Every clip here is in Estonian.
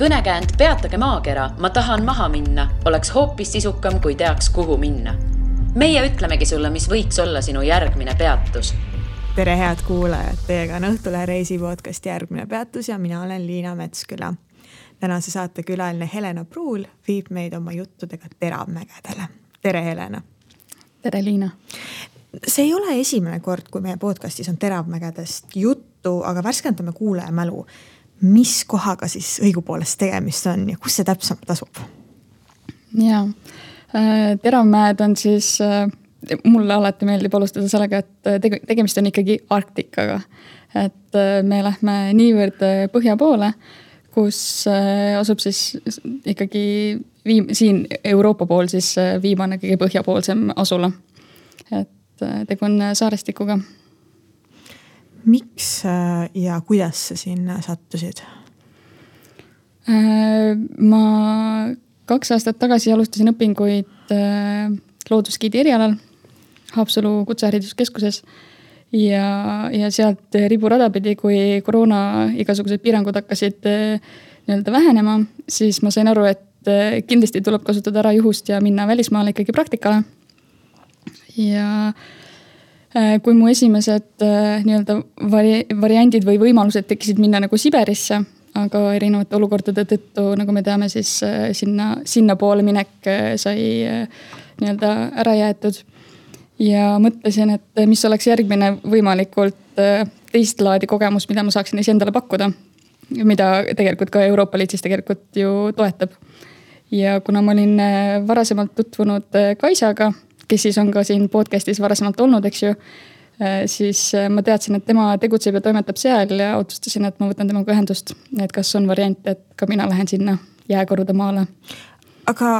kõnekäänd Peatage maakera, ma tahan maha minna, oleks hoopis sisukam, kui teaks, kuhu minna. meie ütlemegi sulle, mis võiks olla sinu järgmine peatus. tere, head kuulajad, teiega on Õhtulehe reisi podcast Järgmine peatus ja mina olen Liina Metsküla. tänase saate külaline Helena Pruul viib meid oma juttudega teravmägedele. tere, Helena. tere, Liina. see ei ole esimene kord, kui meie podcastis on teravmägedest juttu, aga värskendame kuulaja mälu mis kohaga siis õigupoolest tegemist on ja kus see täpsemalt asub? ja, äh, Teravmäed on siis, äh, mulle alati meeldib alustada sellega, et äh, tege-, tegemist on ikkagi Arktikaga. et me lähme niivõrd põhja poole, kus asub siis ikkagi viim-, siin Euroopa pool siis viimane kõige põhjapoolsem asula. et tegu on saarestikuga miks äh, ja kuidas sa sinna sattusid? Äh, ma kaks aastat tagasi alustasin õpinguid äh, loodusgiidi erialal Haapsalu Kutsehariduskeskuses. ja, ja sealt riburada pidi, kui koroona igasugused piirangud hakkasid nii-öelda vähenema, siis ma sain aru, et kindlasti tuleb kasutada ära juhust ja minna välismaale ikkagi praktikale. ja äh, kui mu esimesed äh, nii-öelda vari-, variandid või võimalused tekkisid minna nagu Siberisse, aga erinevate olukordade tõttu, nagu me teame, siis äh, sinna, sinnapoole minek sai nii-öelda ära jäetud. ja mõtlesin, et mis oleks järgmine võimalikult teist laadi kogemus, mida ma saaksin iseendale pakkuda. mida tegelikult ka Euroopa Liit siis tegelikult ju toetab. ja kuna ma olin varasemalt tutvunud Kaisaga kes siis on ka siin podcast'is varasemalt olnud, eks ju. Äh, siis äh, ma teadsin, et tema tegutseb ja toimetab seal ja otsustasin, et ma võtan temaga ühendust. et kas on variant, et ka mina lähen sinna jääkorude maale aga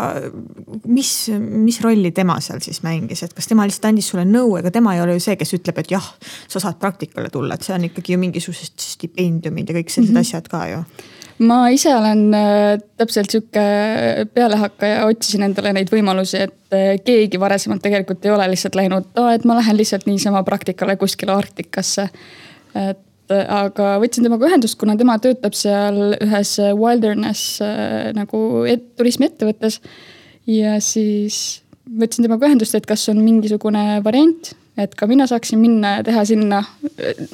mis, mis rolli tema seal siis mängis, et kas tema lihtsalt andis sulle nõu, ega tema ei ole ju see, kes ütleb, et jah, sa saad praktikale tulla, et see on ikkagi ju mingisugused stipendiumid ja kõik sellised mm -hmm. asjad ka ju ma ise olen äh, täpselt sihuke pealehakkaja, otsisin endale neid võimalusi, et äh, keegi varasemalt tegelikult ei ole lihtsalt läinud, et ma lähen lihtsalt niisama praktikale kuskile Arktikasse. et äh, aga võtsin temaga ühendust, kuna tema töötab seal ühes wilderness nagu et, turismiettevõttes. ja siis võtsin temaga ühendust, et kas on mingisugune variant et ka mina saaksin minna ja teha sinna,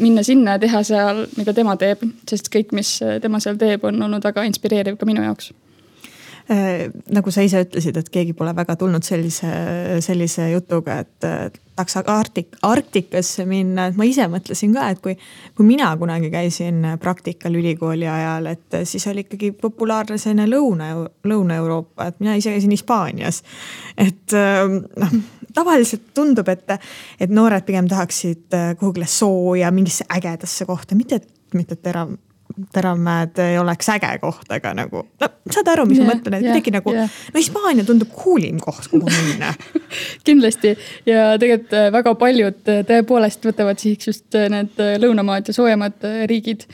minna sinna ja teha seal, mida tema teeb, sest kõik, mis tema seal teeb, on olnud väga inspireeriv ka minu jaoks nagu sa ise ütlesid, et keegi pole väga tulnud sellise, sellise jutuga, et tahaks Arktik-, Arktikasse minna, et ma ise mõtlesin ka, et kui, kui mina kunagi käisin praktikal ülikooli ajal, et siis oli ikkagi populaarne selline Lõuna, Lõuna-Euroopa, et mina ise käisin Hispaanias. et noh tavaliselt tundub, et, et noored pigem tahaksid äh, kuhugile sooja, mingisse ägedasse kohta, mitte, mitte terav, Teravmäed ei oleks äge koht, aga nagu no saad aru, mis yeah, ma mõtlen, et yeah, kuidagi nagu yeah. no Hispaania tundub cool im koht, kuhu minna kindlasti ja tegelikult äh, väga paljud äh, tõepoolest võtavad sihiks just need lõunamaad ja soojemad riigid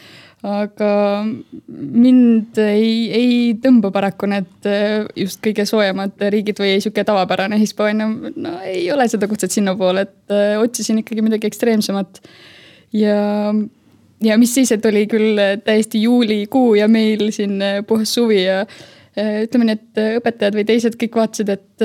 aga mind ei, ei tõmba paraku need äh, just kõige soojemad riigid või sihuke tavapärane Hispaania, no ei ole seda kutset sinnapoole, et äh, otsisin ikkagi midagi ekstreemsemat. ja, ja mis siis, et oli küll täiesti juulikuu ja meil siin äh, puhas suvi ja ütleme nii, et õpetajad või teised kõik vaatasid, et,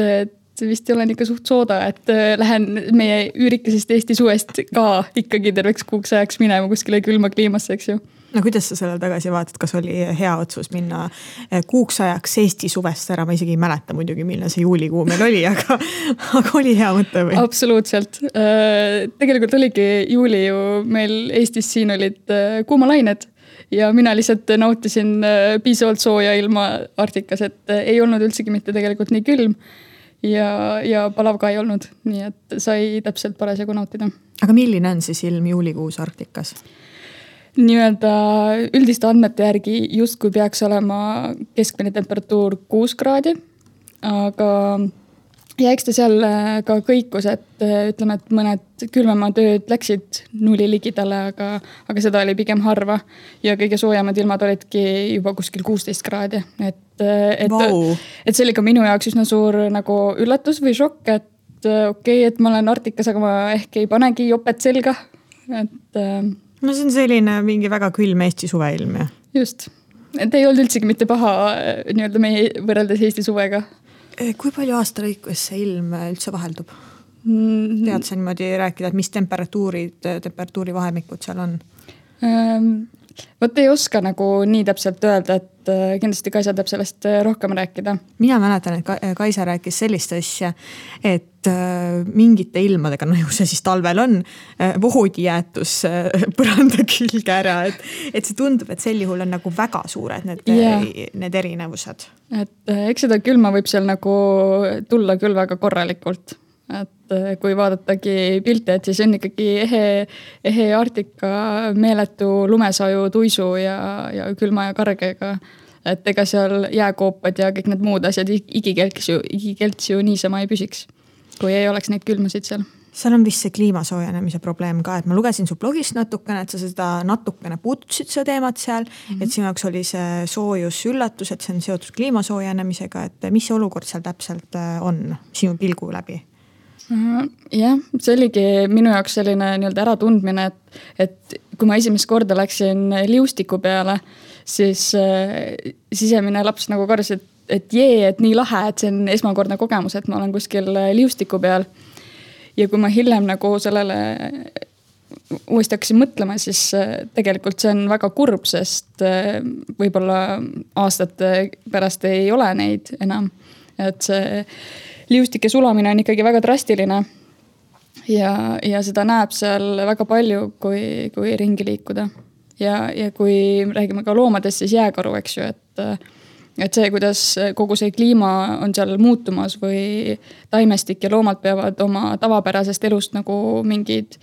et vist olen ikka suht sooda, et lähen meie üürikesest Eesti suvest ka ikkagi terveks kuuks ajaks minema kuskile külma kliimasse, eks ju. No kuidas sa sellele tagasi vaatad, kas oli hea otsus minna eh, kuuks ajaks Eesti suvest ära, ma isegi ei mäleta muidugi, milline see juulikuu meil oli, aga, aga oli hea mõte või? absoluutselt, äh, tegelikult oligi juuli ju meil Eestis siin olid äh, kuumalained ja mina lihtsalt nautisin äh, piisavalt sooja ilma Arktikas, et ei olnud üldsegi mitte tegelikult nii külm ja, ja palav ka ei olnud, nii et sai täpselt parasjagu nautida. aga milline on siis ilm juulikuus Arktikas? nii-öelda üldiste andmete järgi justkui peaks olema keskmine temperatuur kuus kraadi. aga ja eks ta seal äh, ka kõikus, et äh, ütleme, et mõned külmemad ööd läksid nulli ligidale, aga, aga seda oli pigem harva. ja kõige soojemad ilmad olidki juba kuskil kuusteist kraadi, et, äh, et wow., et see oli ka minu jaoks üsna suur nagu üllatus või šokk, et okei okay,, et ma olen Arktikas, aga ma ehk ei panegi jopet selga, et no see on selline mingi väga külm Eesti suveilm ju. just. et ei olnud üldsegi mitte paha nii-öelda meie võrreldes Eesti suvega. Kui palju aasta lõikes see ilm üldse vaheldub mm.? tead sa niimoodi rääkida, et mis temperatuurid, temperatuuri vahemikud seal on ähm,? Vot ei oska nagu nii täpselt öelda, et äh, kindlasti Kaisa teab sellest äh, rohkem rääkida. mina mäletan, et Kaisa rääkis sellist asja, et äh, mingite ilmadega, no ju see siis talvel on, voodi jäetus põranda külge ära, et, et see tundub, et sel juhul on nagu väga suured need yeah., need erinevused. et eks seda külma võib seal nagu tulla küll väga korralikult et äh, kui vaadatagi pilte, et siis on ikkagi ehe, ehe Arktika meeletu lumesaju, tuisu ja, ja külma ja kargega. et ega seal jääkoopad ja kõik need muud asjad igikelks ju, igikelts ju niisama ei püsiks, kui ei oleks neid külmasid seal seal on vist see kliima soojenemise probleem ka, et ma lugesin su blogist natukene, et sa seda natukene puudutasid seda teemat seal mm. -hmm. et sinu jaoks oli see soojus üllatus, et see on seotud kliima soojenemisega, et mis see olukord seal täpselt äh, on sinu pilgu läbi? Jah, see oligi minu jaoks selline nii-öelda äratundmine, et, et kui ma esimest korda läksin liustiku peale, siis äh, sisemine laps nagu karjus, et, et jee, et nii lahe, et see on esmakordne kogemus, et ma olen kuskil liustiku peal. ja kui ma hiljem nagu sellele uuesti hakkasin mõtlema, siis äh, tegelikult see on väga kurb, sest äh, võib-olla aastate pärast ei ole neid enam. et see liustike sulamine on ikkagi väga drastiline. ja, ja seda näeb seal väga palju, kui, kui ringi liikuda. ja, ja kui räägime ka loomadest, siis jääkaru, eks ju, et et see, kuidas kogu see kliima on seal muutumas või taimestik ja loomad peavad oma tavapärasest elust nagu mingeid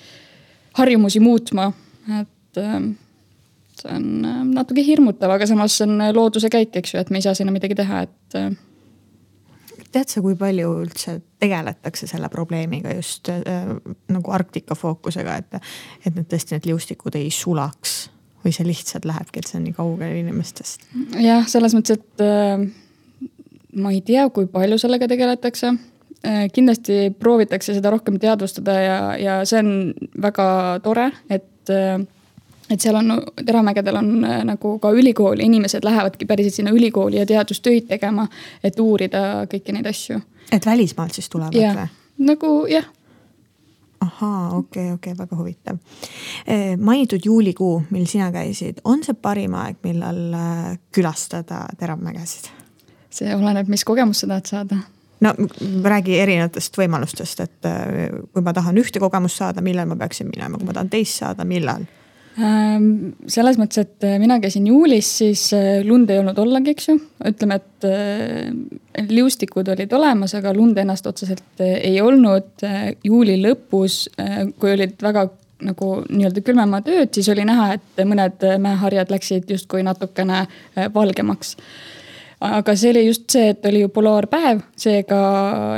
harjumusi muutma, et see on natuke hirmutav, aga samas see on looduse käik, eks ju, et me ei saa sinna midagi teha, et tead sa, kui palju üldse tegeletakse selle probleemiga just äh, nagu Arktika fookusega, et, et need tõesti need liustikud ei sulaks või see lihtsalt lähebki, et see on nii kaugel inimestest? jah, selles mõttes, et äh, ma ei tea, kui palju sellega tegeletakse äh,. kindlasti proovitakse seda rohkem teadvustada ja, ja see on väga tore, et äh, et seal on, Teramägedel on äh, nagu ka ülikool, inimesed lähevadki päriselt sinna ülikooli ja teadustöid tegema, et uurida kõiki neid asju. et välismaalt siis tulevad ja, või? nagu jah. ahaa, okei okay,, okei okay,, väga huvitav. Äh, mainitud juulikuu, mil sina käisid, on see parim aeg, millal äh, külastada Teravmägesid? see oleneb, mis kogemust sa tahad saada no räägi erinevatest võimalustest, et kui ma tahan ühte kogemust saada, millal ma peaksin minema, kui ma tahan teist saada, millal selles mõttes, et äh, mina käisin juulis, siis äh, lund ei olnud ollagi, eks ju. ütleme, et äh, liustikud olid olemas, aga lund ennast otseselt ei olnud. juuli lõpus, kui olid väga nagu nii-öelda külmemad ööd, siis oli näha, et mõned mäeharjad läksid justkui natukene valgemaks aga see oli just see, et oli ju polaarpäev, seega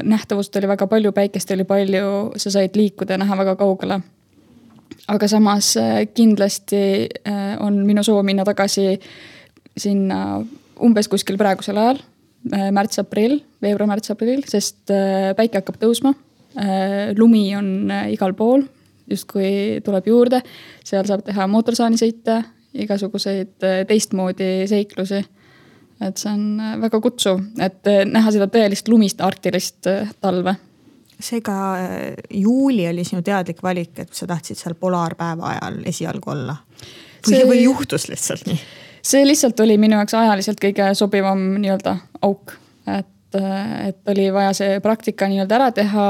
nähtavust oli väga palju, päikest oli palju, sa said liikuda ja näha väga kaugele aga samas äh, kindlasti äh, on minu soov minna tagasi sinna umbes kuskil praegusel ajal, äh, märts-aprill, veebruar-märts-aprill, sest päike hakkab tõusma. lumi on igal pool, justkui tuleb juurde, seal saab teha mootorsaanisõite, igasuguseid teistmoodi seiklusi. et see on väga kutsuv, et näha seda tõelist lumist arktilist talve seega äh, juuli oli sinu teadlik valik, et sa tahtsid seal polaarpäeva ajal esialgu olla? või see..., või juhtus lihtsalt nii? see lihtsalt oli minu jaoks ajaliselt kõige sobivam nii-öelda auk, et, äh, et oli vaja see praktika nii-öelda ära teha.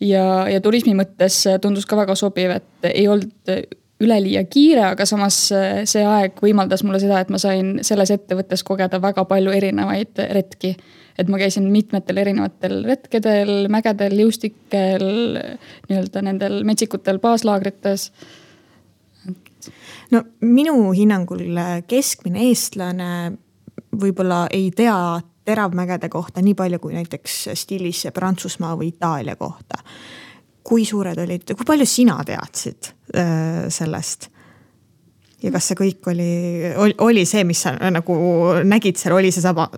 ja, ja turismi mõttes tundus ka väga sobiv, et ei olnud üleliia kiire, aga samas see aeg võimaldas mulle seda, et ma sain selles ettevõttes kogeda väga palju erinevaid retki et ma käisin mitmetel erinevatel retkedel, mägedel, liustikel, nii-öelda nendel metsikutel baaslaagrites. no minu hinnangul keskmine eestlane võib-olla ei tea teravmägede kohta nii palju kui näiteks stiilis Prantsusmaa või Itaalia kohta. Kui suured olid, kui palju sina teadsid äh, sellest? ja kas see kõik oli, oli see, mis sa nagu nägid seal, oli seesama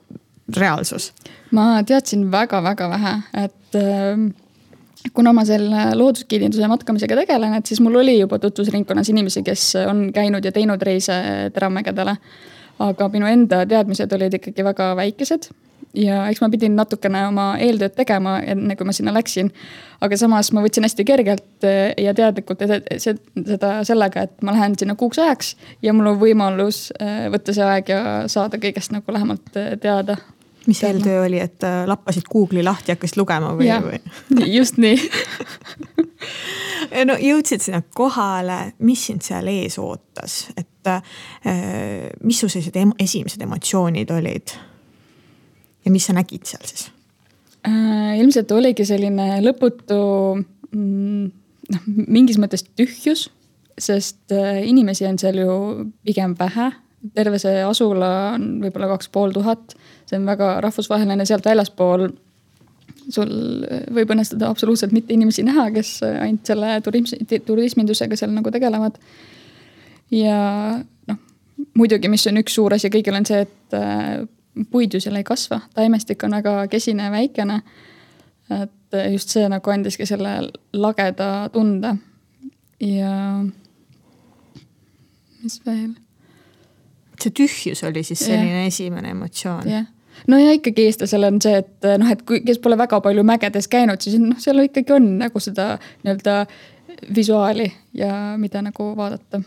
reaalsus? ma teadsin väga-väga vähe, et äh, kuna ma selle looduskiidinduse matkamisega tegelen, et siis mul oli juba tutvusringkonnas inimesi, kes on käinud ja teinud reise Teramägedele. aga minu enda teadmised olid ikkagi väga väikesed ja eks ma pidin natukene oma eeltööd tegema, enne kui ma sinna läksin. aga samas ma võtsin hästi kergelt eh, ja teadlikult seda sellega, et ma lähen sinna kuuks ajaks ja mul on võimalus eh, võtta see aeg ja saada kõigest nagu lähemalt eh, teada. mis eeltöö oli, et lappasid Google'i lahti, hakkasid lugema või? või? just nii no jõudsid sinna kohale, mis sind seal ees ootas, et mis su sellised esimesed emotsioonid olid? Ja mis sa nägid seal siis äh,? ilmselt oligi selline lõputu mm, noh, mingis mõttes tühjus, sest äh, inimesi on seal ju pigem vähe. terve see asula on võib-olla kaks pool tuhat, see on väga rahvusvaheline, sealt väljaspool sul võib õnnestuda absoluutselt mitte inimesi näha, kes ainult selle turism, turismindusega seal nagu tegelevad. ja noh, muidugi, mis on üks suur asi kõigil on see, et äh, puid ju seal ei kasva, taimestik on väga kesine ja väikene. et just see nagu andiski selle lageda tunde. ja mis veel? see tühjus oli siis selline yeah. esimene emotsioon. yeah., no ja ikkagi eestlasel on see, et noh, et kui, kes pole väga palju mägedes käinud, siis noh, seal ikkagi on nagu seda nii-öelda visuaali ja mida nagu vaadata.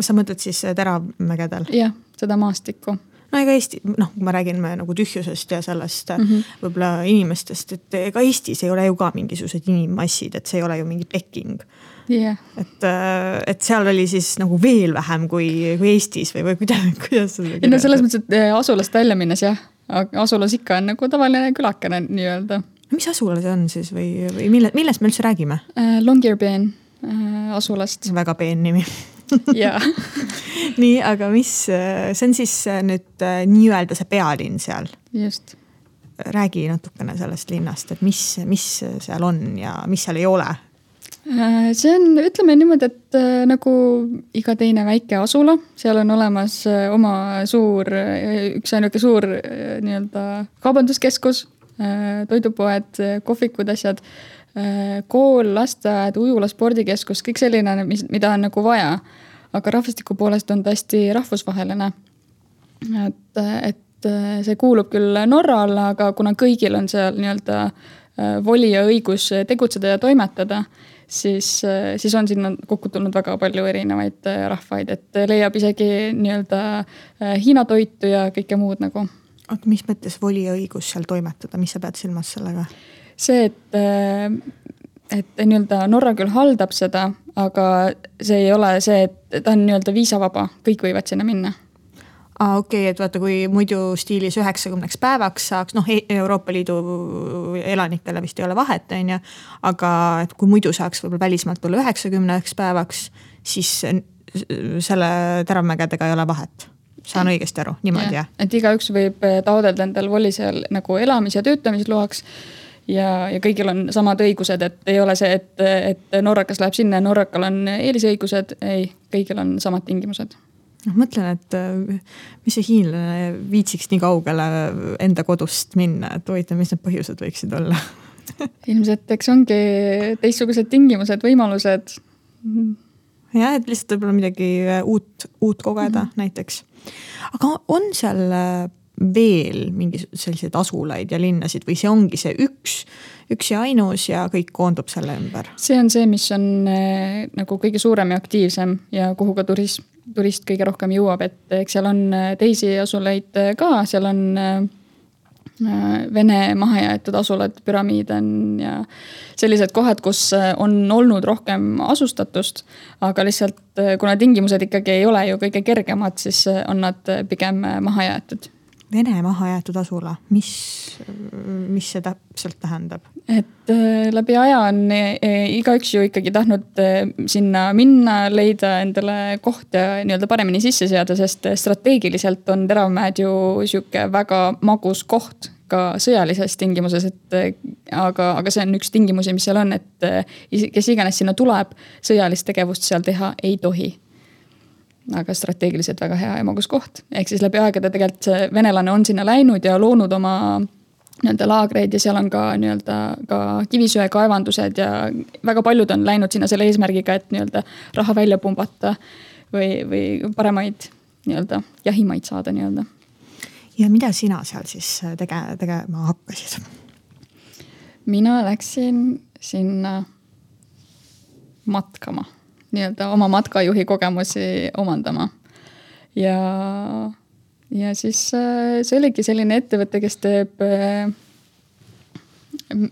sa mõtled siis teravmägedel? jah, seda maastikku no ega Eesti, noh, kui me räägime nagu tühjusest ja sellest mm -hmm. võib-olla inimestest, et ega Eestis ei ole ju ka mingisugused inimmassid, et see ei ole ju mingi Peking yeah.. et, äh, et seal oli siis nagu veel vähem kui, kui Eestis või, või kuidas, kuidas seda. no selles mõttes, et äh, asulast välja minnes jah, asulas ikka on nagu tavaline külakene nii-öelda. mis asula see on siis või, või mille, millest me üldse räägime? Longyearbyen asulast. väga peen nimi jaa nii, aga mis, see on siis äh, nüüd äh, nii-öelda see pealinn seal. just. räägi natukene sellest linnast, et mis, mis seal on ja mis seal ei ole äh, see on, ütleme niimoodi, et nagu iga teine väike asula, seal on olemas oma suur, üksainuke suur nii-öelda kaubanduskeskus, toidupoed, kohvikud, asjad. Kool, lasteaed, ujula, spordikeskus, kõik selline, mis, mida on nagu vaja aga rahvastiku poolest on ta hästi rahvusvaheline. et, et see kuulub küll Norra alla, aga kuna kõigil on seal nii-öelda äh, voli ja õigus tegutseda ja toimetada, siis, siis on sinna kokku tulnud väga palju erinevaid äh, rahvaid, et leiab isegi nii-öelda äh, Hiina toitu ja kõike muud nagu. oota, mis mõttes voli ja õigus seal toimetada, mis sa pead silmas sellega? See, et et nii-öelda Norra küll haldab seda, aga see ei ole see, et ta on nii-öelda viisavaba, kõik võivad sinna minna aa ah, okei okay,, et vaata, kui muidu stiilis üheksakümneks päevaks saaks, noh e-, Euroopa Liidu elanikele vist ei ole vahet, on ju. aga et kui muidu saaks võib-olla välismaalt tulla üheksakümneks päevaks, siis selle Teravmägedega ei ole vahet. saan õigesti aru, niimoodi jah ja.? et igaüks võib taotleda endal voli seal nagu elamis- ja töötamisloaks ja, ja kõigil on samad õigused, et ei ole see, et, et norrakas läheb sinna ja norrakal on eelisõigused. ei, kõigil on samad tingimused noh, mõtlen, et mis see hiinlane viitsiks nii kaugele enda kodust minna, et huvitav, mis need põhjused võiksid olla ilmselt, eks ongi teistsugused tingimused, võimalused. jah, et lihtsalt võib-olla midagi uut, uut kogeda mm -hmm. näiteks. aga on seal veel mingisuguseid selliseid asulaid ja linnasid või see ongi see üks, üks ja ainus ja kõik koondub selle ümber? see on see, mis on äh, nagu kõige suurem ja aktiivsem ja kuhu ka turism, turist kõige rohkem jõuab, et eks seal on äh, teisi asulaid äh, ka, seal on äh, Vene mahajäetud asulad, püramiid on ja sellised kohad, kus on olnud rohkem asustatust. aga lihtsalt kuna tingimused ikkagi ei ole ju kõige kergemad, siis on nad pigem maha jäetud Vene mahajäetud asula, mis, mis see täpselt tähendab? et äh, läbi aja on äh, igaüks ju ikkagi tahtnud äh, sinna minna, leida endale koht ja nii-öelda paremini sisse seada, sest strateegiliselt on Teravmäed ju sihuke väga magus koht ka sõjalises tingimuses, et aga, aga see on üks tingimusi, mis seal on, et kes iganes sinna tuleb, sõjalist tegevust seal teha ei tohi aga strateegiliselt väga hea ja magus koht. ehk siis läbi aegade tegelikult see venelane on sinna läinud ja loonud oma nii-öelda laagreid ja seal on ka nii-öelda ka kivisöekaevandused ja väga paljud on läinud sinna selle eesmärgiga, et nii-öelda raha välja pumbata või, või paremaid nii-öelda jahimaid saada nii-öelda. ja mida sina seal siis tege-, tegema hakkasid? mina läksin sinna matkama, nii-öelda oma matkajuhi kogemusi omandama. ja, ja siis äh, see oligi selline ettevõte, kes teeb äh,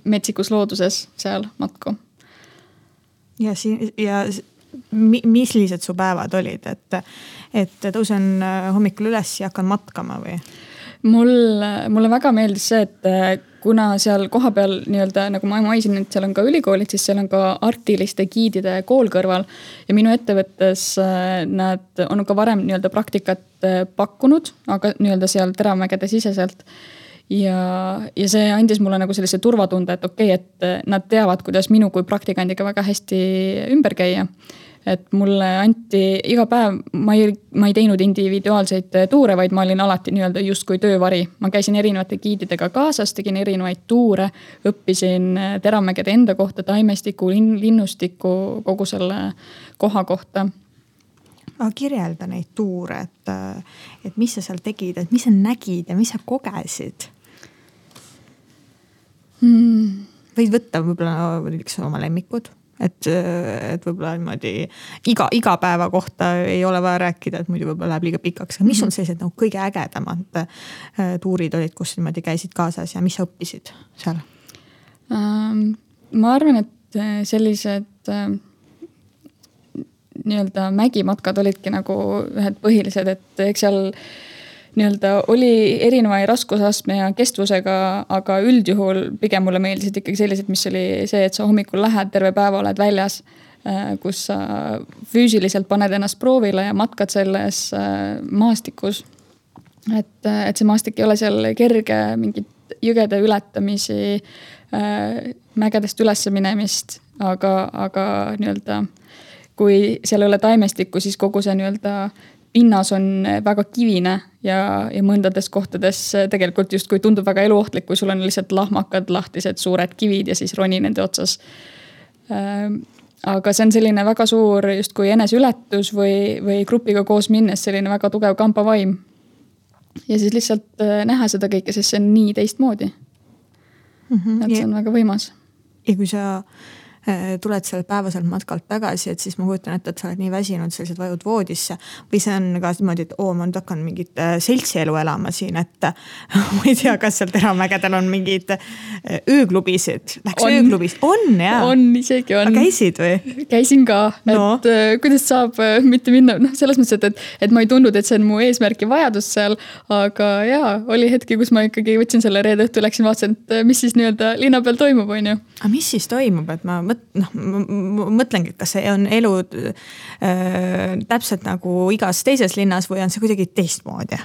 metsikus looduses seal matku. ja siin ja millised su päevad olid, et, et tõusen äh, hommikul üles ja hakkan matkama või? Mul, mulle väga meeldis see, et kuna seal kohapeal nii-öelda nagu ma mainisin, et seal on ka ülikoolid, siis seal on ka artiliste giidide kool kõrval. ja minu ettevõttes äh, nad on ka varem nii-öelda praktikat äh, pakkunud, aga nii-öelda seal Teramägede siseselt ja, ja see andis mulle nagu sellise turvatunde, et okei okay,, et nad teavad, kuidas minu kui praktikandiga väga hästi ümber käia et mulle anti iga päev, ma ei, ma ei teinud individuaalseid tuure, vaid ma olin alati nii-öelda justkui töövari. ma käisin erinevate giididega kaasas, tegin erinevaid tuure, õppisin Teramägede enda kohta, taimestiku, linnustiku, kogu selle koha kohta aga kirjelda neid tuure, et, et mis sa seal tegid, et mis sa nägid ja mis sa kogesid hmm.? võid võtta võib-olla näiteks oma lemmikud et, et võib-olla niimoodi iga, iga päeva kohta ei ole vaja rääkida, et muidu võib-olla läheb liiga pikaks, aga mis on mhm. sellised nagu kõige ägedamad äh, tuurid olid, kus niimoodi käisid kaasas ja mis sa õppisid seal ähm,? ma arvan, et äh, sellised äh, nii-öelda mägimatkad olidki nagu ühed põhilised, et eks seal äh, nii-öelda oli erineva raskusastme ja kestvusega, aga üldjuhul pigem mulle meeldisid ikkagi sellised, mis oli see, et sa hommikul lähed, terve päeva oled väljas. Äh, kus sa füüsiliselt paned ennast proovile ja matkad selles äh, maastikus. et, äh, et see maastik ei ole seal kerge, mingit jõgede ületamisi, mägedest üles minemist, aga, aga nii-öelda kui seal ei ole taimestikku, siis kogu see nii-öelda pinnas on väga kivine ja, ja mõndades kohtades tegelikult justkui tundub väga eluohtlik, kui sul on lihtsalt lahmakad, lahtised suured kivid ja siis roni nende otsas. Ähm, aga see on selline väga suur justkui eneseületus või, või grupiga koos minnes selline väga tugev kambavaim. ja siis lihtsalt äh, näha seda kõike, sest see on nii teistmoodi mm. -hmm. et see on väga võimas. ja kui sa tuled sealt päevaselt matkalt tagasi, et siis ma kujutan ette, et sa oled nii väsinud, sa lihtsalt vajud voodisse. või see on ka niimoodi, et oo, ma nüüd hakkan mingit äh, seltsielu elama siin, et ma ei tea, kas seal Teramägedel on mingeid äh, ööklubisid. Läks on. ööklubis, on jaa? on, isegi on. käisid või? käisin ka no., et äh, kuidas saab äh, mitte minna, noh, selles mõttes, et, et, et ma ei tundnud, et see on mu eesmärk ja vajadus seal. aga jaa, oli hetki, kus ma ikkagi võtsin selle reede õhtu, läksin vaatasin, et mis siis nii-öelda linna peal toimub, on ju. aga mis siis toimub, et ma mõtlen mõt-, noh, mõtlengi, et kas see on elu äh, täpselt nagu igas teises linnas või on see kuidagi teistmoodi?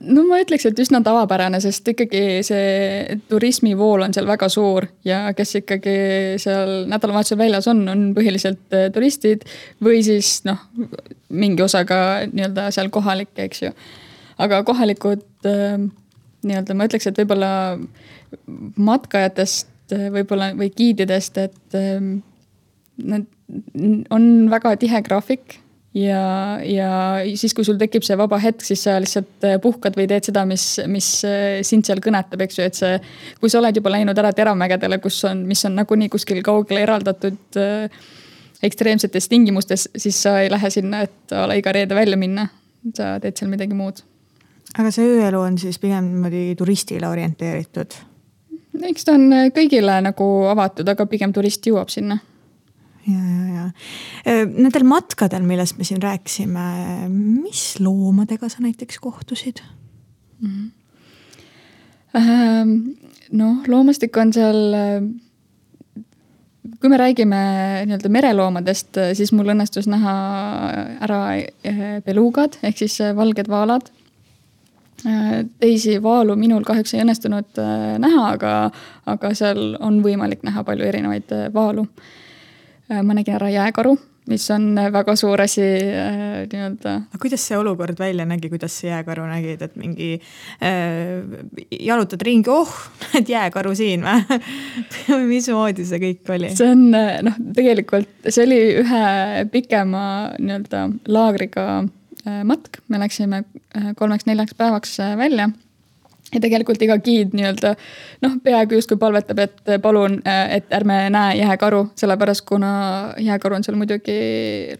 no ma ütleks, et üsna tavapärane, sest ikkagi see turismivool on seal väga suur ja kes ikkagi seal nädalavahetusel väljas on, on põhiliselt äh, turistid või siis noh, mingi osa ka nii-öelda seal kohalikke, eks ju. aga kohalikud äh, nii-öelda ma ütleks, et võib-olla matkajatest Äh, võib-olla või giididest, et ähm, nad on väga tihe graafik ja, ja siis, kui sul tekib see vaba hetk, siis sa lihtsalt äh, puhkad või teed seda, mis, mis äh, sind seal kõnetab, eks ju, et see. kui sa oled juba läinud ära Teramägedele, kus on, mis on nagunii kuskil kaugele eraldatud äh, ekstreemsetes tingimustes, siis sa ei lähe sinna, et a la iga reede välja minna. sa teed seal midagi muud. aga see ööelu on siis pigem niimoodi turistile orienteeritud eks ta on äh, kõigile nagu avatud, aga pigem turist jõuab sinna. ja, ja, ja äh, nendel matkadel, millest me siin rääkisime, mis loomadega sa näiteks kohtusid mm? -hmm. noh, loomastik on seal äh, kui me räägime nii-öelda mereloomadest, siis mul õnnestus näha ära belugad ehk siis valged vaalad teisi vaalu minul kahjuks ei õnnestunud äh, näha, aga, aga seal on võimalik näha palju erinevaid äh, vaalu. Äh, ma nägin ära jääkaru, mis on väga suur asi nii-öelda. aga kuidas see olukord välja nägi, kuidas sa jääkaru nägid, et mingi äh, jalutad ringi, oh, näed jääkaru siin või mismoodi see kõik oli? see on noh, tegelikult see oli ühe pikema nii-öelda laagriga matk, me läksime kolmeks-neljaks päevaks välja ja tegelikult iga giid nii-öelda noh, peaaegu justkui palvetab, et palun, et ärme näe jääkaru, sellepärast kuna jääkaru on seal muidugi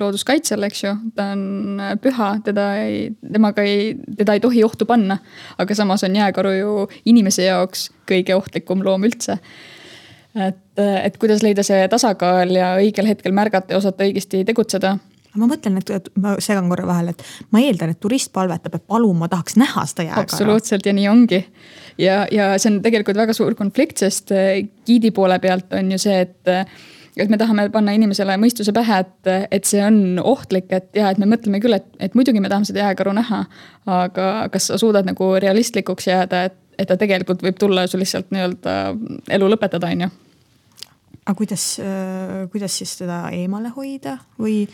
looduskaitsel, eks ju. ta on püha, teda ei, temaga ei, teda ei tohi ohtu panna. aga samas on jääkaru ju inimese jaoks kõige ohtlikum loom üldse. et, et kuidas leida see tasakaal ja õigel hetkel märgata ja osata õigesti tegutseda ma mõtlen, et ma segan korra vahele, et ma eeldan, et turist palvetab, et palun, ma tahaks näha seda jääkara. absoluutselt ja nii ongi. ja, ja see on tegelikult väga suur konflikt, sest äh, giidi poole pealt on ju see, et et me tahame panna inimesele mõistuse pähe, et, et see on ohtlik, et ja, et me mõtleme küll, et, et muidugi me tahame seda jääkaru näha. aga kas sa suudad nagu realistlikuks jääda, et, et ta tegelikult võib tulla sul lihtsalt nii-öelda elu lõpetada, on ju. aga kuidas, äh, kuidas siis teda eemale hoida või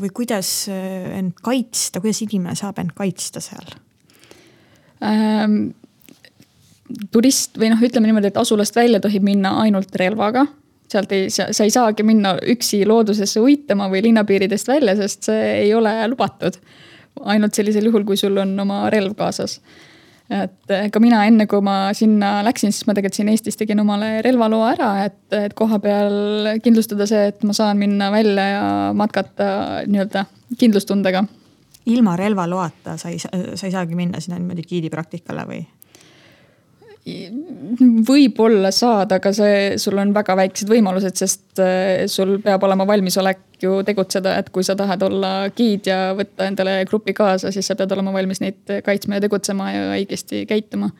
või kuidas äh, end kaitsta, kuidas inimene saab end kaitsta seal ähm,? turist või noh, ütleme niimoodi, et asulast välja tohib minna ainult relvaga. sealt ei, sa ei saagi minna üksi loodusesse uitama või linnapiiridest välja, sest see ei ole lubatud. ainult sellisel juhul, kui sul on oma relv kaasas et eh, ka mina enne, kui ma sinna läksin, siis ma tegelikult siin Eestis tegin omale relvaloa ära, et, et koha peal kindlustada see, et ma saan minna välja ja matkata nii-öelda kindlustundega. ilma relvaloata sa ei, sa ei saagi minna sinna niimoodi giidipraktikale või? Võib-olla saad, aga see, sul on väga väiksed võimalused, sest eh, sul peab olema valmisolek ju tegutseda, et kui sa tahad olla giid ja võtta endale grupi kaasa, siis sa pead olema valmis neid kaitsma ja tegutsema ja õigesti käituma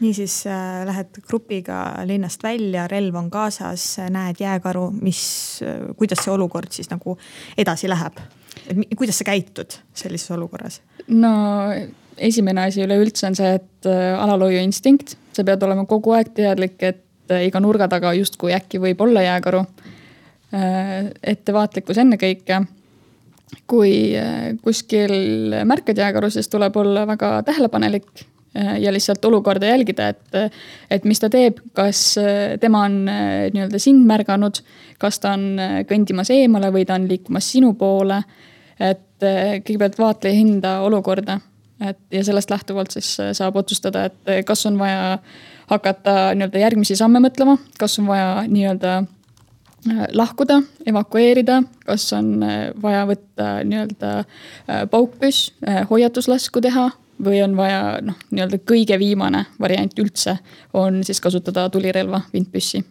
niisiis äh, lähed grupiga linnast välja, relv on kaasas, näed jääkaru, mis, äh, kuidas see olukord siis nagu edasi läheb? et kuidas sa käitud sellises olukorras? no esimene asi üleüldse on see, et äh, alalhoiu instinkt, sa pead olema kogu aeg teadlik, et äh, iga nurga taga justkui äkki võib olla jääkaru. Äh, ettevaatlikkus ennekõike. kui kuskil märkad jääkaru, siis tuleb olla väga tähelepanelik ja lihtsalt olukorda jälgida, et, et mis ta teeb, kas tema on nii-öelda sind märganud, kas ta on kõndimas eemale või ta on liikumas sinu poole. et kõigepealt vaata ja hinda olukorda et ja sellest lähtuvalt siis äh, saab otsustada, et äh, kas on vaja hakata nii-öelda järgmisi samme mõtlema, kas on vaja nii-öelda äh, lahkuda, evakueerida, kas on vaja võtta nii-öelda paukpüss, hoiatuslasku teha või on vaja noh, nii-öelda kõige viimane variant üldse on siis kasutada tulirelva, vintpüssi.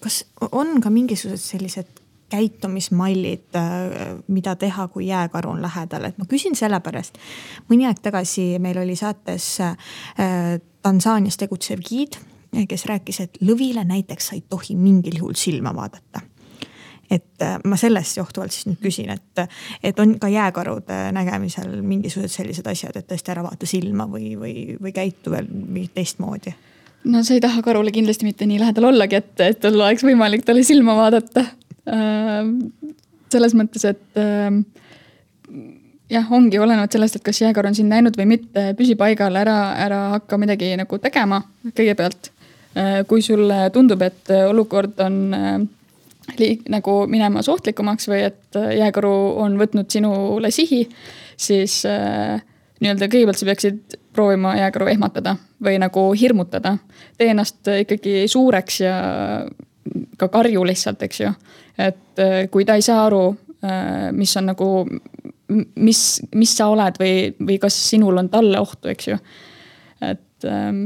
kas on ka mingisugused sellised käitumismallid, äh, mida teha, kui jääkaru on lähedal, et ma küsin sellepärast. mõni aeg tagasi meil oli saates äh, Tansaanias tegutsev giid, kes rääkis, et lõvile näiteks sa ei tohi mingil juhul silma vaadata et äh, ma sellest johtuvalt siis nüüd küsin, et, et on ka jääkarude nägemisel mingisugused sellised asjad, et tõesti ära vaata silma või, või, või käitu veel mingit teistmoodi? no sa ei taha karule kindlasti mitte nii lähedal ollagi, et, et tal oleks võimalik talle silma vaadata selles mõttes, et äh, jah, ongi olenevalt sellest, et kas jääkaar on sind näinud või mitte, püsi paigal, ära, ära hakka midagi nagu tegema kõigepealt. Äh, kui sulle tundub, et olukord on liig-, nagu minemas ohtlikumaks või et jääkaru on võtnud sinule sihi, siis nii-öelda kõigepealt sa peaksid proovima jääkaru ehmatada või nagu hirmutada. tee ennast ikkagi suureks ja ka karju lihtsalt, eks ju. Et äh, kui ta ei saa aru, äh, mis on nagu, mis, mis sa oled või, või kas sinul on talle ohtu, eks ju. et ähm,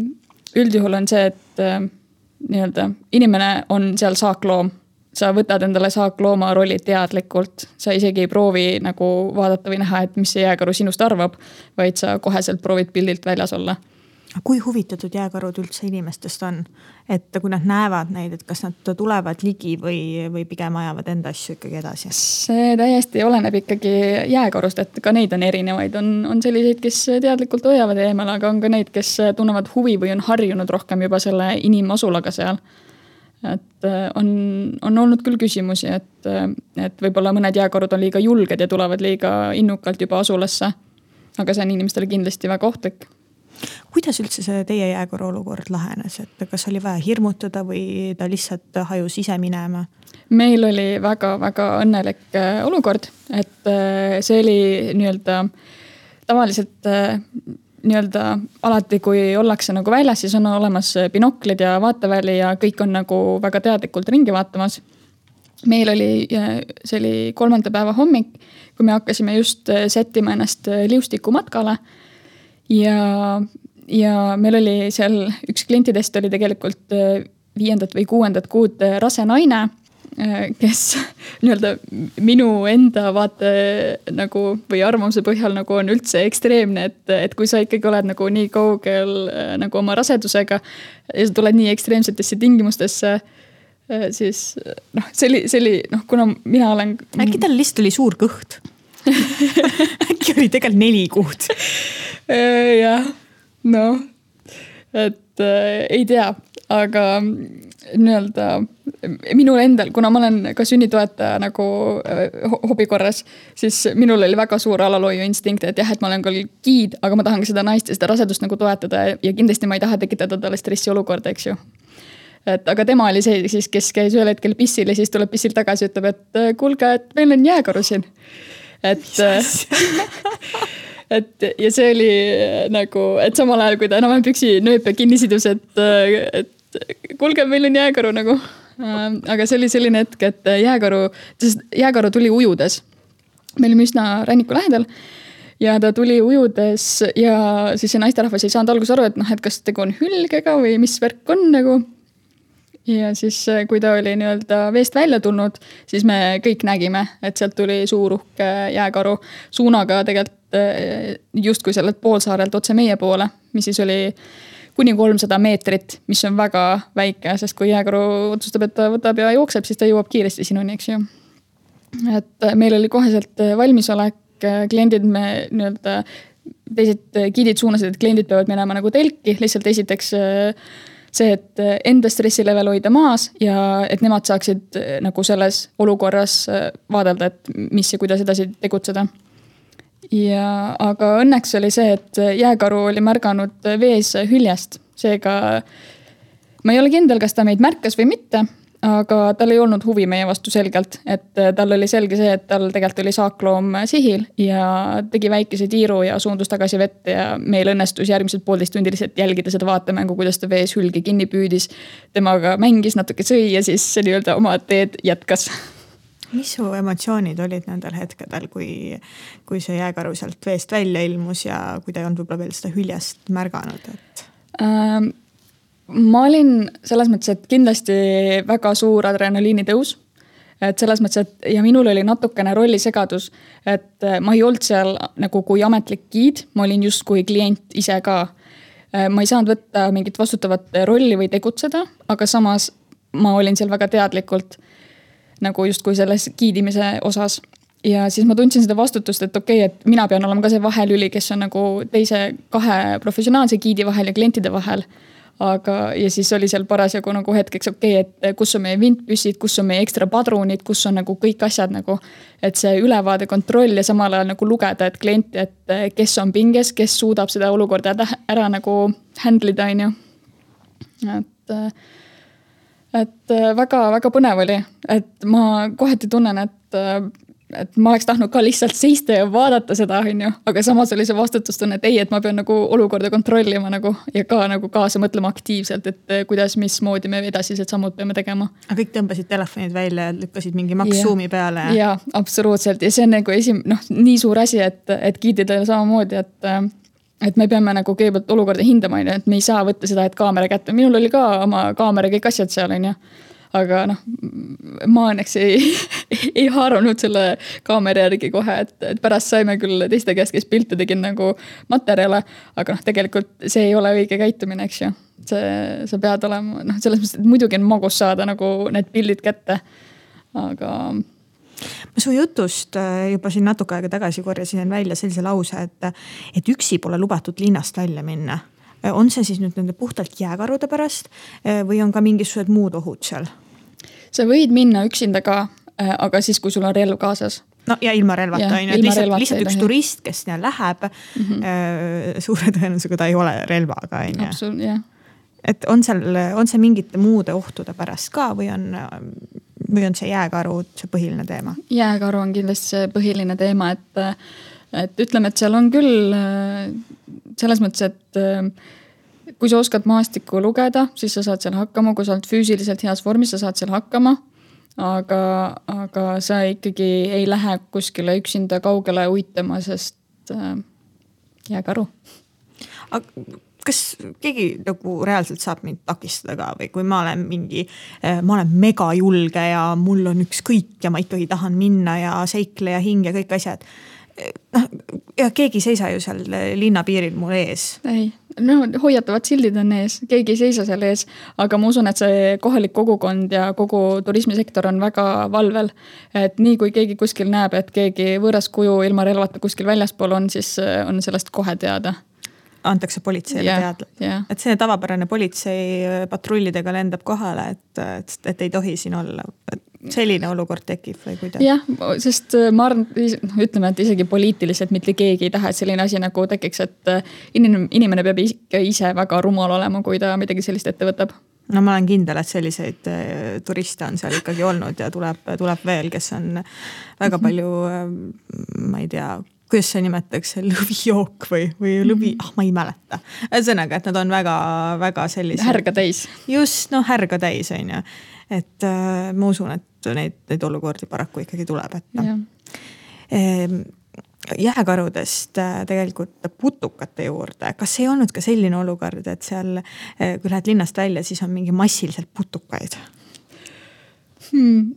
üldjuhul on see, et äh, nii-öelda inimene on seal saakloom. Sa võtad endale saaklooma rolli teadlikult, sa isegi ei proovi nagu vaadata või näha, et mis see jääkaru sinust arvab, vaid sa koheselt proovid pildilt väljas olla kui huvitatud jääkarud üldse inimestest on? et kui nad näevad neid, et kas nad tulevad ligi või, või pigem ajavad enda asju ikkagi edasi? see täiesti oleneb ikkagi jääkarust, et ka neid on erinevaid, on, on selliseid, kes teadlikult hoiavad eemale, aga on ka neid, kes tunnevad huvi või on harjunud rohkem juba selle inimasulaga seal. et äh, on, on olnud küll küsimusi, et, äh, et võib-olla mõned jääkarud on liiga julged ja tulevad liiga innukalt juba asulasse. aga see on inimestele kindlasti väga ohtlik kuidas üldse see teie jääkorra olukord lahenes, et kas oli vaja hirmutada või ta lihtsalt hajus ise minema? meil oli väga-väga õnnelik äh, olukord, et äh, see oli nii-öelda tavaliselt äh, nii-öelda alati, kui ollakse nagu väljas, siis on olemas binoklid ja vaateväli ja kõik on nagu väga teadlikult ringi vaatamas. meil oli, see oli kolmanda päeva hommik, kui me hakkasime just sättima ennast liustikumatkale. Ja, ja meil oli seal üks klientidest oli tegelikult viiendat või kuuendat kuud rase naine Äh, kes nii-öelda minu enda vaate nagu või arvamuse põhjal nagu on üldse ekstreemne, et, et kui sa ikkagi oled nagu nii kaugel äh, nagu oma rasedusega ja sa tuled nii ekstreemsetesse tingimustesse äh, siis noh, see oli, see oli noh, kuna mina olen. äkki tal lihtsalt oli suur kõht äkki oli tegelikult neli kuud jah, noh, et äh, ei tea, aga nii-öelda minul endal, kuna ma olen ka sünnitoetaja nagu äh, hobi korras, siis minul oli väga suur alalhoiu instinkt, et jah, et ma olen küll giid, aga ma tahan ka seda naist ja seda rasedust nagu toetada ja kindlasti ma ei taha tekitada talle stressiolukorda, eks ju et aga tema oli see siis, kes käis ühel hetkel pissil ja siis tuleb pissilt tagasi, ütleb, et äh, kuulge, et meil on jääkaru siin. Et et ja see oli nagu, et samal ajal, kui ta enam-vähem püksinööpe kinni sidus, et, et kuulge, meil on jääkaru nagu. Ähm, aga see oli selline hetk, et jääkaru, sest jääkaru tuli ujudes. me olime üsna ranniku lähedal ja ta tuli ujudes ja siis see naisterahvas ei saanud alguses aru, et noh, et kas tegu on hülgega või mis värk on nagu. Ja siis, kui ta oli nii-öelda veest välja tulnud, siis me kõik nägime, et sealt tuli suur uhke jääkaru suunaga tegelikult eh, justkui sellelt poolsaarelt otse meie poole, mis siis oli kuni kolmsada meetrit, mis on väga väike, sest kui jääkaru otsustab, et ta võtab ja jookseb, siis ta jõuab kiiresti sinuni, eks ju. et meil oli koheselt valmisolek, kliendid me nii-öelda, teised giidid suunasid, et kliendid peavad minema nagu telki, lihtsalt esiteks see, et enda stressilevel hoida maas ja et nemad saaksid nagu selles olukorras vaadelda, et mis ja kuidas edasi tegutseda. Ja, aga õnneks oli see, et jääkaru oli märganud vees hüljest, seega ma ei ole kindel, kas ta meid märkas või mitte, aga tal ei olnud huvi meie vastu selgelt, et tal oli selge see, et tal tegelikult oli saakloom sihil ja tegi väikese tiiru ja suundus tagasi vette ja meil õnnestus järgmised poolteist tundi lihtsalt jälgida seda vaatemängu, kuidas ta vees hülge kinni püüdis. temaga mängis, natuke sõi ja siis nii-öelda oma teed jätkas mis su emotsioonid olid nendel hetkedel, kui, kui see jääkaru sealt veest välja ilmus ja kui ta ei olnud võib-olla veel seda hüljest märganud, et ähm,? Ma olin selles mõttes, et kindlasti väga suur adrenaliini tõus et selles mõttes, et ja minul oli natukene rollisegadus, et ma ei olnud seal nagu kui ametlik giid, ma olin justkui klient ise ka. ma ei saanud võtta mingit vastutavat rolli või tegutseda, aga samas ma olin seal väga teadlikult nagu justkui selles giidimise osas. ja siis ma tundsin seda vastutust, et okei okay,, et mina pean olema ka see vahelüli, kes on nagu teise kahe professionaalse giidi vahel ja klientide vahel aga, ja siis oli seal parasjagu nagu hetkeks okei okay,, et kus on meie vintpüssid, kus on meie ekstra padrunid, kus on nagu kõik asjad nagu. et see ülevaade, kontroll ja samal ajal nagu lugeda, et klienti, et kes on pinges, kes suudab seda olukorda ära nagu handle ida, on ju. et et väga-väga põnev oli, et ma kohati tunnen, et, et ma oleks tahtnud ka lihtsalt seista ja vaadata seda, on ju. aga samas oli see vastutustunne, et ei, et ma pean nagu olukorda kontrollima nagu ja ka nagu kaasa mõtlema aktiivselt, et äh, kuidas, mismoodi me edasised sammud peame tegema. aga kõik tõmbasid telefonid välja ja lükkasid mingi maks Zoom'i peale? jaa, absoluutselt ja see on nagu esim-, noh, nii suur asi, et, et giididele samamoodi, et et me peame nagu kõigepealt olukorda hindama, on ju, et me ei saa võtta seda, et kaamera kätte, minul oli ka oma kaamera, kõik asjad seal, on ju. Aga noh, ma õnneks ei, ei haaranud selle kaamera järgi kohe, et, et pärast saime küll teiste käest, kes pilte tegid nagu materjale. aga noh, tegelikult see ei ole õige käitumine, eks ju. see, sa pead olema noh, selles mõttes, et muidugi on magus saada nagu need pildid kätte. aga ma su jutust äh, juba siin natuke aega tagasi korjasin välja sellise lause, et, et üksi pole lubatud linnast välja minna. Äh, on see siis nüüd nende puhtalt jääkarude pärast äh, või on ka mingisugused muud ohud seal? Sa võid minna üksinda ka, aga siis, kui sul on relv kaasas no ja ilma relvata on ju, et lihtsalt, lihtsalt üks turist, kes sinna läheb mm, -hmm. suure tõenäosusega ta ei ole relvaga on ju. et on seal, on see mingite muude ohtude pärast ka või on või on see jääkaru see põhiline teema? jääkaru on kindlasti see põhiline teema, et, et ütleme, et seal on küll selles mõttes, et kui sa oskad maastikku lugeda, siis sa saad seal hakkama, kui sa oled füüsiliselt heas vormis, sa saad seal hakkama aga, aga sa ikkagi ei lähe kuskile üksinda kaugele uitama, sest äh, jääge aru. aga kas keegi nagu reaalselt saab mind takistada ka või kui ma olen mingi, äh, ma olen megajulge ja mul on ükskõik ja ma ikkagi tahan minna ja seikleja hing ja kõik asjad noh, ja keegi ei seisa ju seal linnapiiril mul ees. ei, no hoiatavad sildid on ees, keegi ei seisa seal ees, aga ma usun, et see kohalik kogukond ja kogu turismisektor on väga valvel. et nii kui keegi kuskil näeb, et keegi võõras kuju ilma relvata kuskil väljaspool on, siis äh, on sellest kohe teada antakse politseile yeah, teada yeah.. et see tavapärane politsei äh, patrullidega lendab kohale, et, et, et ei tohi siin olla. Selline olukord tekib või kuidas? jah, sest äh, ma arvan, noh ütleme, et isegi poliitiliselt mitte keegi ei taha, et selline asi nagu tekiks, et äh, inimene, inimene peab ikka ise väga rumal olema, kui ta midagi sellist ette võtab no ma olen kindel, et selliseid turiste on seal ikkagi olnud ja tuleb, tuleb veel, kes on väga mhm. palju, ma ei tea, kuidas see nimetatakse, lõvijook või, või lõvi, mhm. ah ma ei mäleta. ühesõnaga, et nad on väga-väga sellised. härga täis. just, noh härga täis on ju. et äh, ma usun, et neid, neid olukordi paraku ikkagi tuleb, et noh ehm, jääkarudest äh, tegelikult putukate juurde, kas ei olnud ka selline olukord, et seal, äh, kui lähed linnast välja, siis on mingi massiliselt putukaid? hmm.?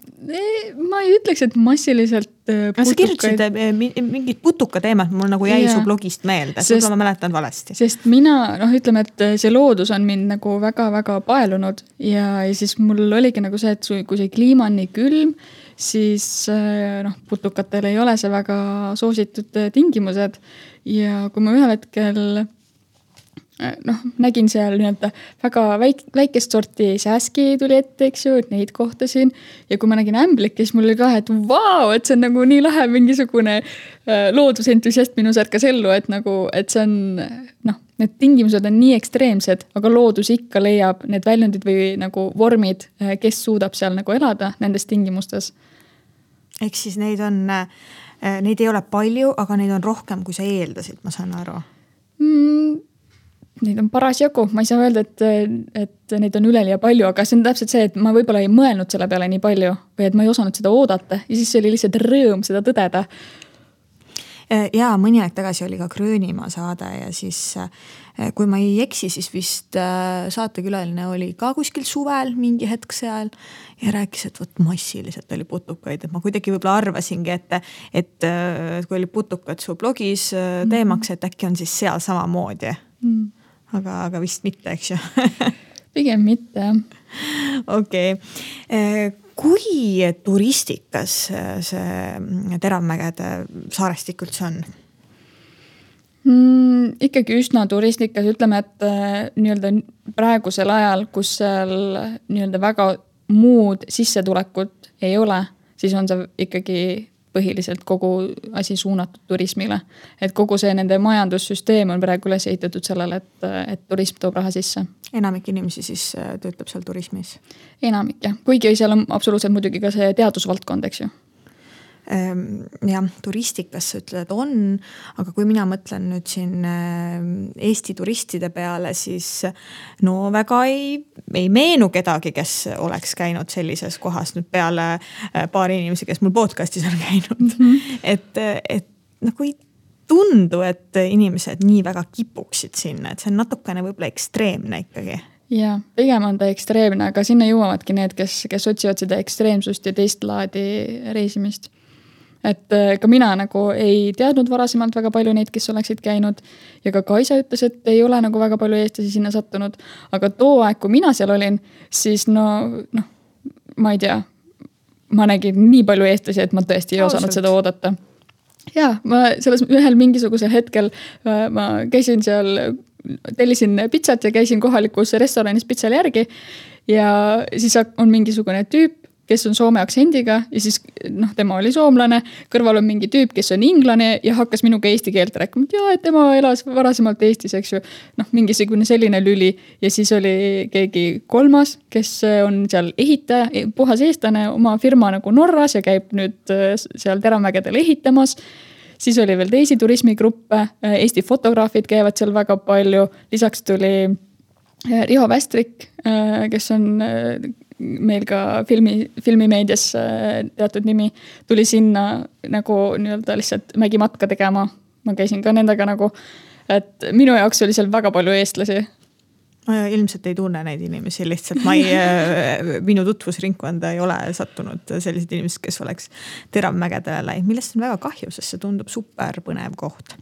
ma ei ütleks, et massiliselt sa kirjutasid äh, mingit putuka teemat, mul nagu jäi yeah. su blogist meelde, võib-olla ma mäletan valesti. sest mina noh, ütleme, et äh, see loodus on mind nagu väga-väga paelunud ja, ja siis mul oligi nagu see, et kui see kliima on nii külm, siis noh, putukatel ei ole see väga soositud tingimused. ja kui ma ühel hetkel Äh, noh, nägin seal nii-öelda väga väik-, väikest sorti sääski tuli ette, eks ju, et neid kohtasin. ja kui ma nägin ämblikki, siis mul oli ka, et vau, et see on nagu nii lahe, mingisugune äh, loodusentusiast minus ärkas ellu, et nagu, et see on noh, need tingimused on nii ekstreemsed, aga loodus ikka leiab need väljundid või nagu vormid, äh, kes suudab seal nagu elada nendes tingimustes. ehk siis neid on, neid ei ole palju, aga neid on rohkem, kui sa eeldasid, ma saan aru mm Neid on parasjagu, ma ei saa öelda, et, et neid on üleliia palju, aga see on täpselt see, et ma võib-olla ei mõelnud selle peale nii palju või et ma ei osanud seda oodata. Ja siis oli lihtsalt rõõm seda tõdeda. Äh, ja mõni aeg tagasi oli ka Gröönimaa saade ja siis äh, kui ma ei eksi, siis vist äh, saatekülaline oli ka kuskil suvel mingi hetk seal ja rääkis, et vot massiliselt oli putukaid, et ma kuidagi võib-olla arvasingi, et, et kui oli putukad su blogis teemaks, et äkki on siis seal samamoodi. Mm aga, aga vist mitte, eks ju pigem mitte jah. okei okay., eh, kui turistikas see Teravmägede saarestik üldse on? mm,? ikkagi üsna turistlikas, ütleme, et äh, nii-öelda praegusel ajal, kus seal nii-öelda väga muud sissetulekut ei ole, siis on see ikkagi põhiliselt kogu asi suunatud turismile. et kogu see nende majandussüsteem on praegu üles ehitatud sellele, et, et turism toob raha sisse. enamik inimesi siis äh, töötab seal turismis? enamik jah, kuigi seal on absoluutselt muidugi ka see teadusvaldkond, eks ju jah, turistikas sa ütled, on, aga kui mina mõtlen nüüd siin ehm, Eesti turistide peale, siis no väga ei, ei meenu kedagi, kes oleks käinud sellises kohas nüüd peale äh, paari inimese, kes mul podcast'is on käinud mm. -hmm. et, et nagu ei tundu, et inimesed nii väga kipuksid sinna, et see on natukene võib-olla ekstreemne ikkagi ja pigem on ta ekstreemne, aga sinna jõuavadki need, kes, kes otsivad seda ekstreemsust ja teist laadi reisimist et äh, ka mina nagu ei teadnud varasemalt väga palju neid, kes oleksid käinud. ja ka Kaisa ütles, et ei ole nagu väga palju eestlasi sinna sattunud. aga too aeg, kui mina seal olin, siis no noh, ma ei tea. ma nägin nii palju eestlasi, et ma tõesti ei osanud seda oodata. ja ma selles ühel mingisugusel hetkel äh, ma käisin seal, tellisin pitsat ja käisin kohalikus restoranis pitsale järgi. ja siis on mingisugune tüüp kes on soome aktsendiga ja siis noh, tema oli soomlane. kõrval on mingi tüüp, kes on inglane ja hakkas minuga eesti keelt rääkima, et jaa, et tema elas varasemalt Eestis, eks ju. noh, mingisugune selline lüli ja siis oli keegi kolmas, kes on seal ehitaja, puhas eestlane, oma firma nagu Norras ja käib nüüd äh, seal Teramägedel ehitamas siis oli veel teisi turismigruppe, Eesti fotograafid käivad seal väga palju, lisaks tuli äh, Riho Västrik, äh, kes on meil ka filmi, filmimeedias äh, teatud nimi, tuli sinna nagu nii-öelda lihtsalt mägimatka tegema. ma käisin ka nendega nagu, et minu jaoks oli seal väga palju eestlasi ma ilmselt ei tunne neid inimesi, lihtsalt ma ei, äh, minu tutvusringkonda ei ole sattunud sellised inimesed, kes oleks Teravmägedele läinud, millest on väga kahju, sest see tundub super põnev koht.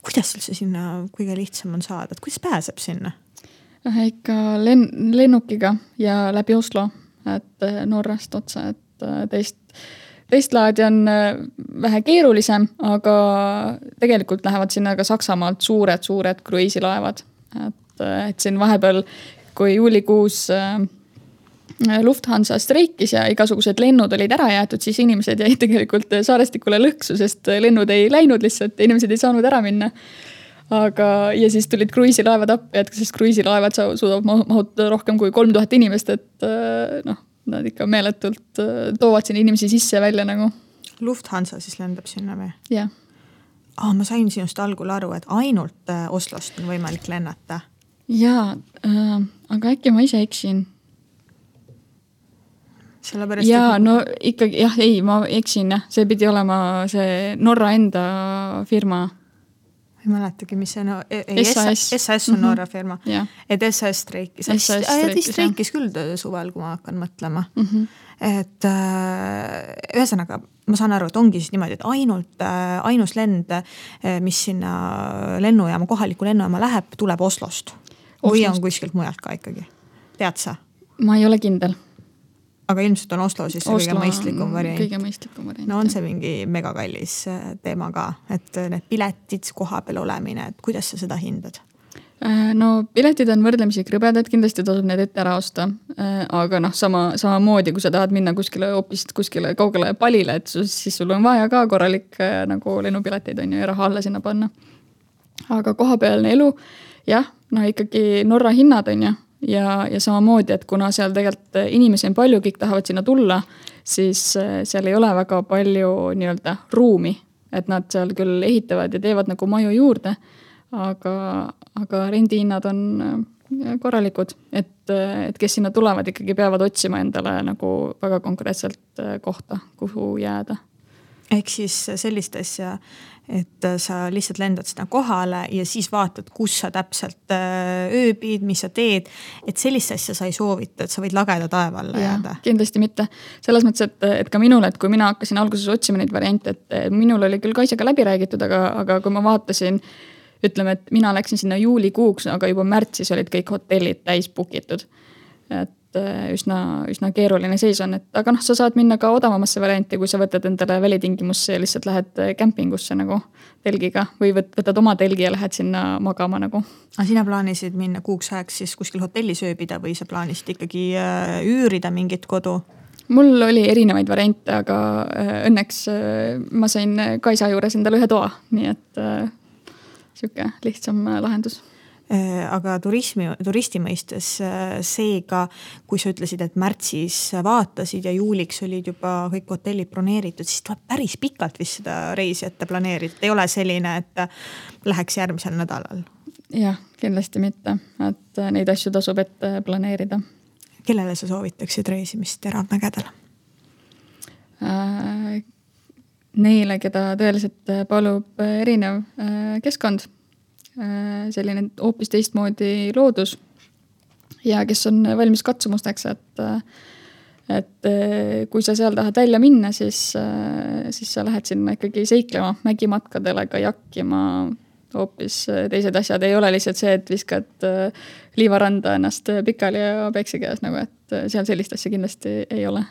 kuidas üldse sinna kõige lihtsam on saada, et kuidas pääseb sinna? Ikka len-, lennukiga ja läbi Oslo, et äh, Norrast otse, et äh, teist, teist laadi on äh, vähe keerulisem, aga tegelikult lähevad sinna ka Saksamaalt suured-suured kruiisilaevad. et, et siin vahepeal, kui juulikuus Lufthansa streikis ja igasugused lennud olid ära jäetud, siis inimesed jäid tegelikult saarestikule lõksu, sest lennud ei läinud lihtsalt, inimesed ei saanud ära minna aga, ja siis tulid kruiisilaevad appi, et siis kruiisilaevad suudavad mahutada rohkem kui kolm tuhat inimest, et äh, noh, nad ikka meeletult äh, toovad sinna inimesi sisse ja välja nagu. Lufthansa siis lendab sinna või? jah. aa, ma sain sinust algul aru, et ainult äh, Oslost on võimalik lennata. jaa äh,, aga äkki ma ise eksin sellepärast. ja et... no ikkagi jah, ei, ma eksin jah, see pidi olema see Norra enda firma ma ei mäletagi, mis see no, ei, SAS, SAS on mm -hmm. Norra firma yeah., et SAS streikis. SAS streikis, küll suvel, kui ma hakkan mõtlema mm. -hmm. et äh, ühesõnaga, ma saan aru, et ongi siis niimoodi, et ainult äh,, ainus lend, äh, mis sinna lennujaama, kohalikku lennujaama läheb, tuleb Oslost, Oslost.. või on kuskilt mujalt ka ikkagi, tead sa? ma ei ole kindel aga ilmselt on Oslo siis Oslo kõige mõistlikum variant. kõige mõistlikum variant. no on see mingi megakallis äh, teema ka, et äh, need piletid, kohapeal olemine, et kuidas sa seda hindad? Äh, no piletid on võrdlemisi krõbedad, kindlasti tasub need ette ära osta. aga noh, sama, samamoodi, kui sa tahad minna kuskile hoopis kuskile kaugele palile, et siis sul on vaja ka korralik nagu lennupileteid on ju ja raha alla sinna panna. aga kohapealne elu, jah, no ikkagi Norra hinnad on ju ja, ja samamoodi, et kuna seal tegelikult inimesi on palju, kõik tahavad sinna tulla, siis äh, seal ei ole väga palju nii-öelda ruumi. et nad seal küll ehitavad ja teevad nagu maju juurde, aga, aga rendihinnad on äh, korralikud, et, et kes sinna tulevad, ikkagi peavad otsima endale nagu väga konkreetselt kohta, kuhu jääda ehk siis sellist asja, et sa lihtsalt lendad sinna kohale ja siis vaatad, kus sa täpselt äh, ööbid, mis sa teed. et sellist asja sa ei soovita, et sa võid lageda taeva alla ja, jääda. kindlasti mitte, selles mõttes, et, et ka minul, et kui mina hakkasin alguses otsima neid variante, et minul oli küll Kaisega läbi räägitud, aga, aga kui ma vaatasin ütleme, et mina läksin sinna juulikuuks, aga juba märtsis olid kõik hotellid täis book itud. et Äh, üsna, üsna keeruline seis on, et aga noh, sa saad minna ka odavamasse varianti, kui sa võtad endale välitingimusse ja lihtsalt lähed äh, kämpingusse nagu telgiga või võtad oma telgi ja lähed sinna magama nagu. aga sina plaanisid minna kuuks ajaks siis kuskil hotellis ööbida või sa plaanisid ikkagi äh, üürida mingit kodu? mul oli erinevaid variante, aga õnneks ma sain Kaisa juures endale ühe toa, nii et sihuke lihtsam lahendus Äh, aga turismi, turisti mõistes äh, seega, kui sa ütlesid, et märtsis vaatasid ja juuliks olid juba kõik hotellid broneeritud, siis tuleb päris pikalt vist seda reisi ette planeerida, ei ole selline, et läheks järgmisel nädalal. jah, kindlasti mitte, et neid asju tasub ette planeerida. kellele sa soovitaksid reisimist Teravmägedele äh,? Neile, keda tõeliselt palub erinev keskkond Äh, selline hoopis teistmoodi loodus. ja kes on valmis katsumusteks, et, et äh, kui sa seal tahad välja minna, siis, äh, siis sa lähed sinna ikkagi seiklema, mägimatkadele, kajakkima, hoopis teised asjad, ei ole lihtsalt see, et viskad liivaranda ennast pikali ja peksi käes nagu, et seal sellist asja kindlasti ei ole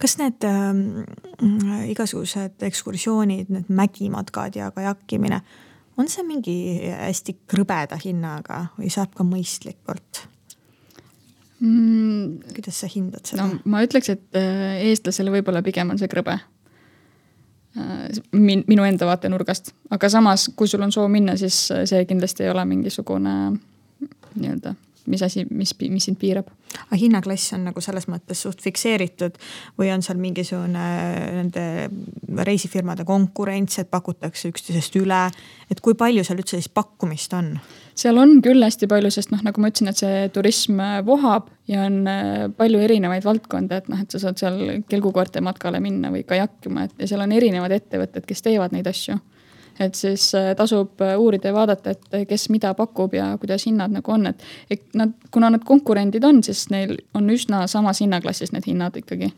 kas need äh, igasugused ekskursioonid, need mägimatkad ja kajakkimine äh,, on see mingi hästi krõbeda hinnaga või saab ka mõistlikult? mm,. kuidas sa hindad seda? no ma ütleks, et äh, eestlasele võib-olla pigem on see krõbe. Äh, min-, minu enda vaatenurgast, aga samas, kui sul on soov minna, siis see kindlasti ei ole mingisugune nii-öelda mis asi, mis, mis sind piirab? aga hinnaklass on nagu selles mõttes suht fikseeritud või on seal mingisugune nende reisifirmade konkurents, et pakutakse üksteisest üle, et kui palju seal üldse siis pakkumist on? seal on küll hästi palju, sest noh, nagu ma ütlesin, et see turism vohab ja on äh, palju erinevaid valdkondi, et noh, et sa saad seal kelgukoerte matkale minna või kajakkima, et ja seal on erinevad ettevõtted, kes teevad neid asju et siis äh, tasub äh, uurida ja vaadata, et äh, kes mida pakub ja kuidas hinnad nagu on, et. et nad, kuna nad konkurendid on, siis neil on üsna samas hinnaklassis need hinnad ikkagi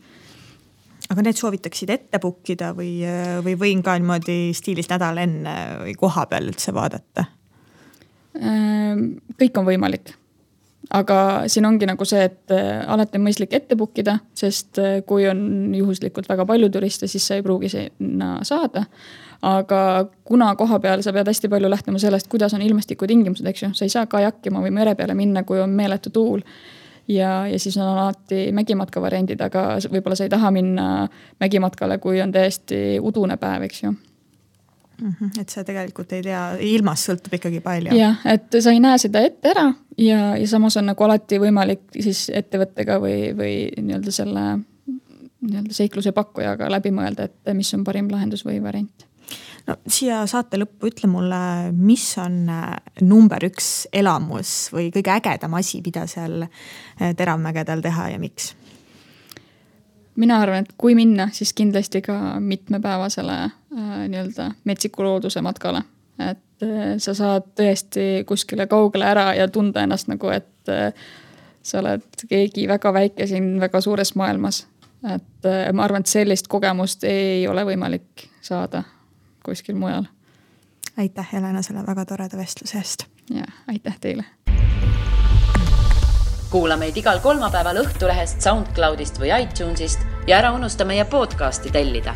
aga need soovitaksid ette book ida või, või võin ka niimoodi stiilis nädal enne või koha peal üldse vaadata? Kõik on võimalik. aga siin ongi nagu see, et alati on mõistlik ette book ida, sest kui on juhuslikult väga palju turiste, siis sa ei pruugi sinna saada aga kuna koha peal sa pead hästi palju lähtuma sellest, kuidas on ilmastikutingimused, eks ju, sa ei saa kajakkima või mere peale minna, kui on meeletu tuul. ja, ja siis on alati mägimatka variandid, aga võib-olla sa ei taha minna mägimatkale, kui on täiesti udune päev, eks ju mm. -hmm, et sa tegelikult ei tea, ilmast sõltub ikkagi palju. jah, et sa ei näe seda ette ära ja, ja samas on nagu alati võimalik siis ettevõttega või, või nii-öelda selle nii-öelda seikluse pakkujaga läbi mõelda, et mis on parim lahendus või variant no siia saate lõppu ütle mulle, mis on äh, number üks elamus või kõige ägedam asi, mida seal äh, Teravmägedel teha ja miks? mina arvan, et kui minna, siis kindlasti ka mitmepäevasele äh, nii-öelda metsiku looduse matkale. et äh, sa saad tõesti kuskile kaugele ära ja tunda ennast nagu, et äh, sa oled keegi väga väike siin väga suures maailmas. et äh, ma arvan, et sellist kogemust ei ole võimalik saada kuskil mujal. aitäh, Helena, selle väga toreda vestluse eest. ja aitäh teile. kuula meid igal kolmapäeval Õhtulehest, SoundCloudist või iTunesist ja ära unusta meie podcasti tellida